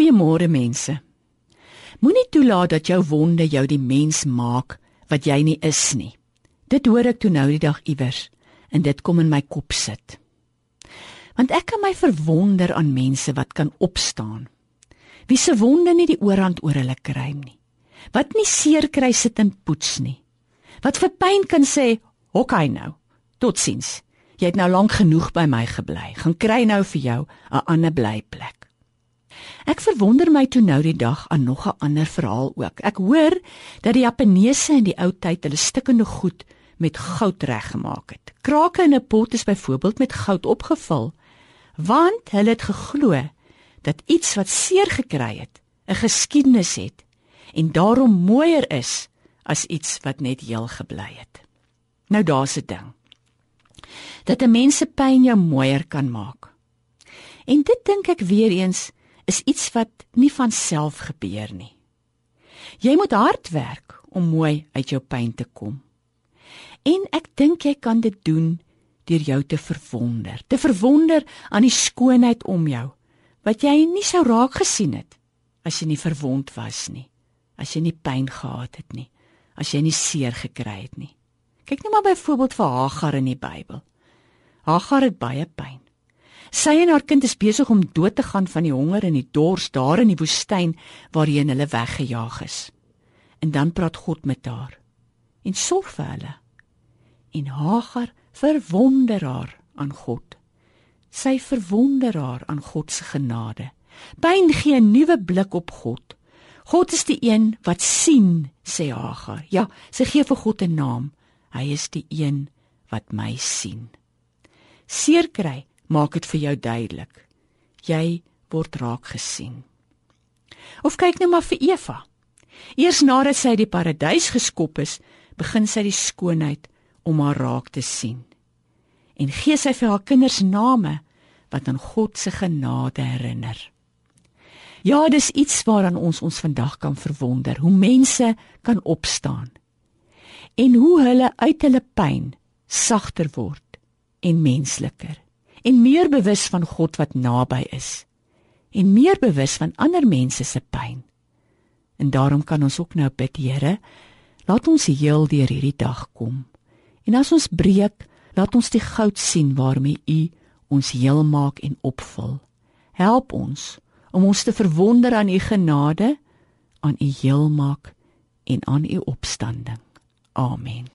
Goeiemôre mense. Moenie toelaat dat jou wonde jou die mens maak wat jy nie is nie. Dit hoor ek toe nou die dag iewers en dit kom in my kop sit. Want ek kan my verwonder aan mense wat kan opstaan. Wie se wonde nie die oorhand oor hulle kry nie. Wat nie seer kry sit en poets nie. Wat vir pyn kan sê, "Hokkie nou. Totsiens. Jy het nou lank genoeg by my gebly. Gaan kry nou vir jou 'n ander blyplek." Ek verwonder my toe nou die dag aan nog 'n ander verhaal ook. Ek hoor dat die Japaneese in die ou tyd hulle stikkende goed met goud reggemaak het. Krake in 'n pot is byvoorbeeld met goud opgevul, want hulle het geglo dat iets wat seer gekry het, 'n geskiedenis het en daarom mooier is as iets wat net heel gebly het. Nou daar's 'n ding. Dat 'n mens se pyn jou mooier kan maak. En dit dink ek weer eens is iets wat nie van self gebeur nie. Jy moet hard werk om mooi uit jou pyn te kom. En ek dink jy kan dit doen deur jou te verwonder, te verwonder aan die skoonheid om jou wat jy nie sou raak gesien het as jy nie verwond was nie, as jy nie pyn gehad het nie, as jy nie seer gekry het nie. Kyk net maar byvoorbeeld vir Hagar in die Bybel. Hagar het baie pyn. Sy en haar kind is besig om dood te gaan van die honger en die dors daar in die woestyn waarheen hulle weggejaag is. En dan praat God met haar en sorg vir hulle. En Hagar verwonder haar aan God. Sy verwonder haar aan God se genade. Pyn gee 'n nuwe blik op God. God is die een wat sien, sê Hagar. Ja, sy gee vir God 'n naam. Hy is die een wat my sien. Seer kry maak dit vir jou duidelik. Jy word raak gesien. Of kyk net maar vir Eva. Eers nadat sy die paradys geskop is, begin sy die skoonheid om haar raak te sien. En gee sy vir haar kinders name wat aan God se genade herinner. Ja, dis iets waaraan ons ons vandag kan verwonder, hoe mense kan opstaan en hoe hulle uit hulle pyn sagter word en mensliker en meer bewus van God wat naby is en meer bewus van ander mense se pyn. En daarom kan ons ook nou bid, Here, laat ons heel deur hierdie dag kom. En as ons breek, laat ons die goud sien waarmee U ons heel maak en opvul. Help ons om ons te verwonder aan U genade, aan U heel maak en aan U opstanding. Amen.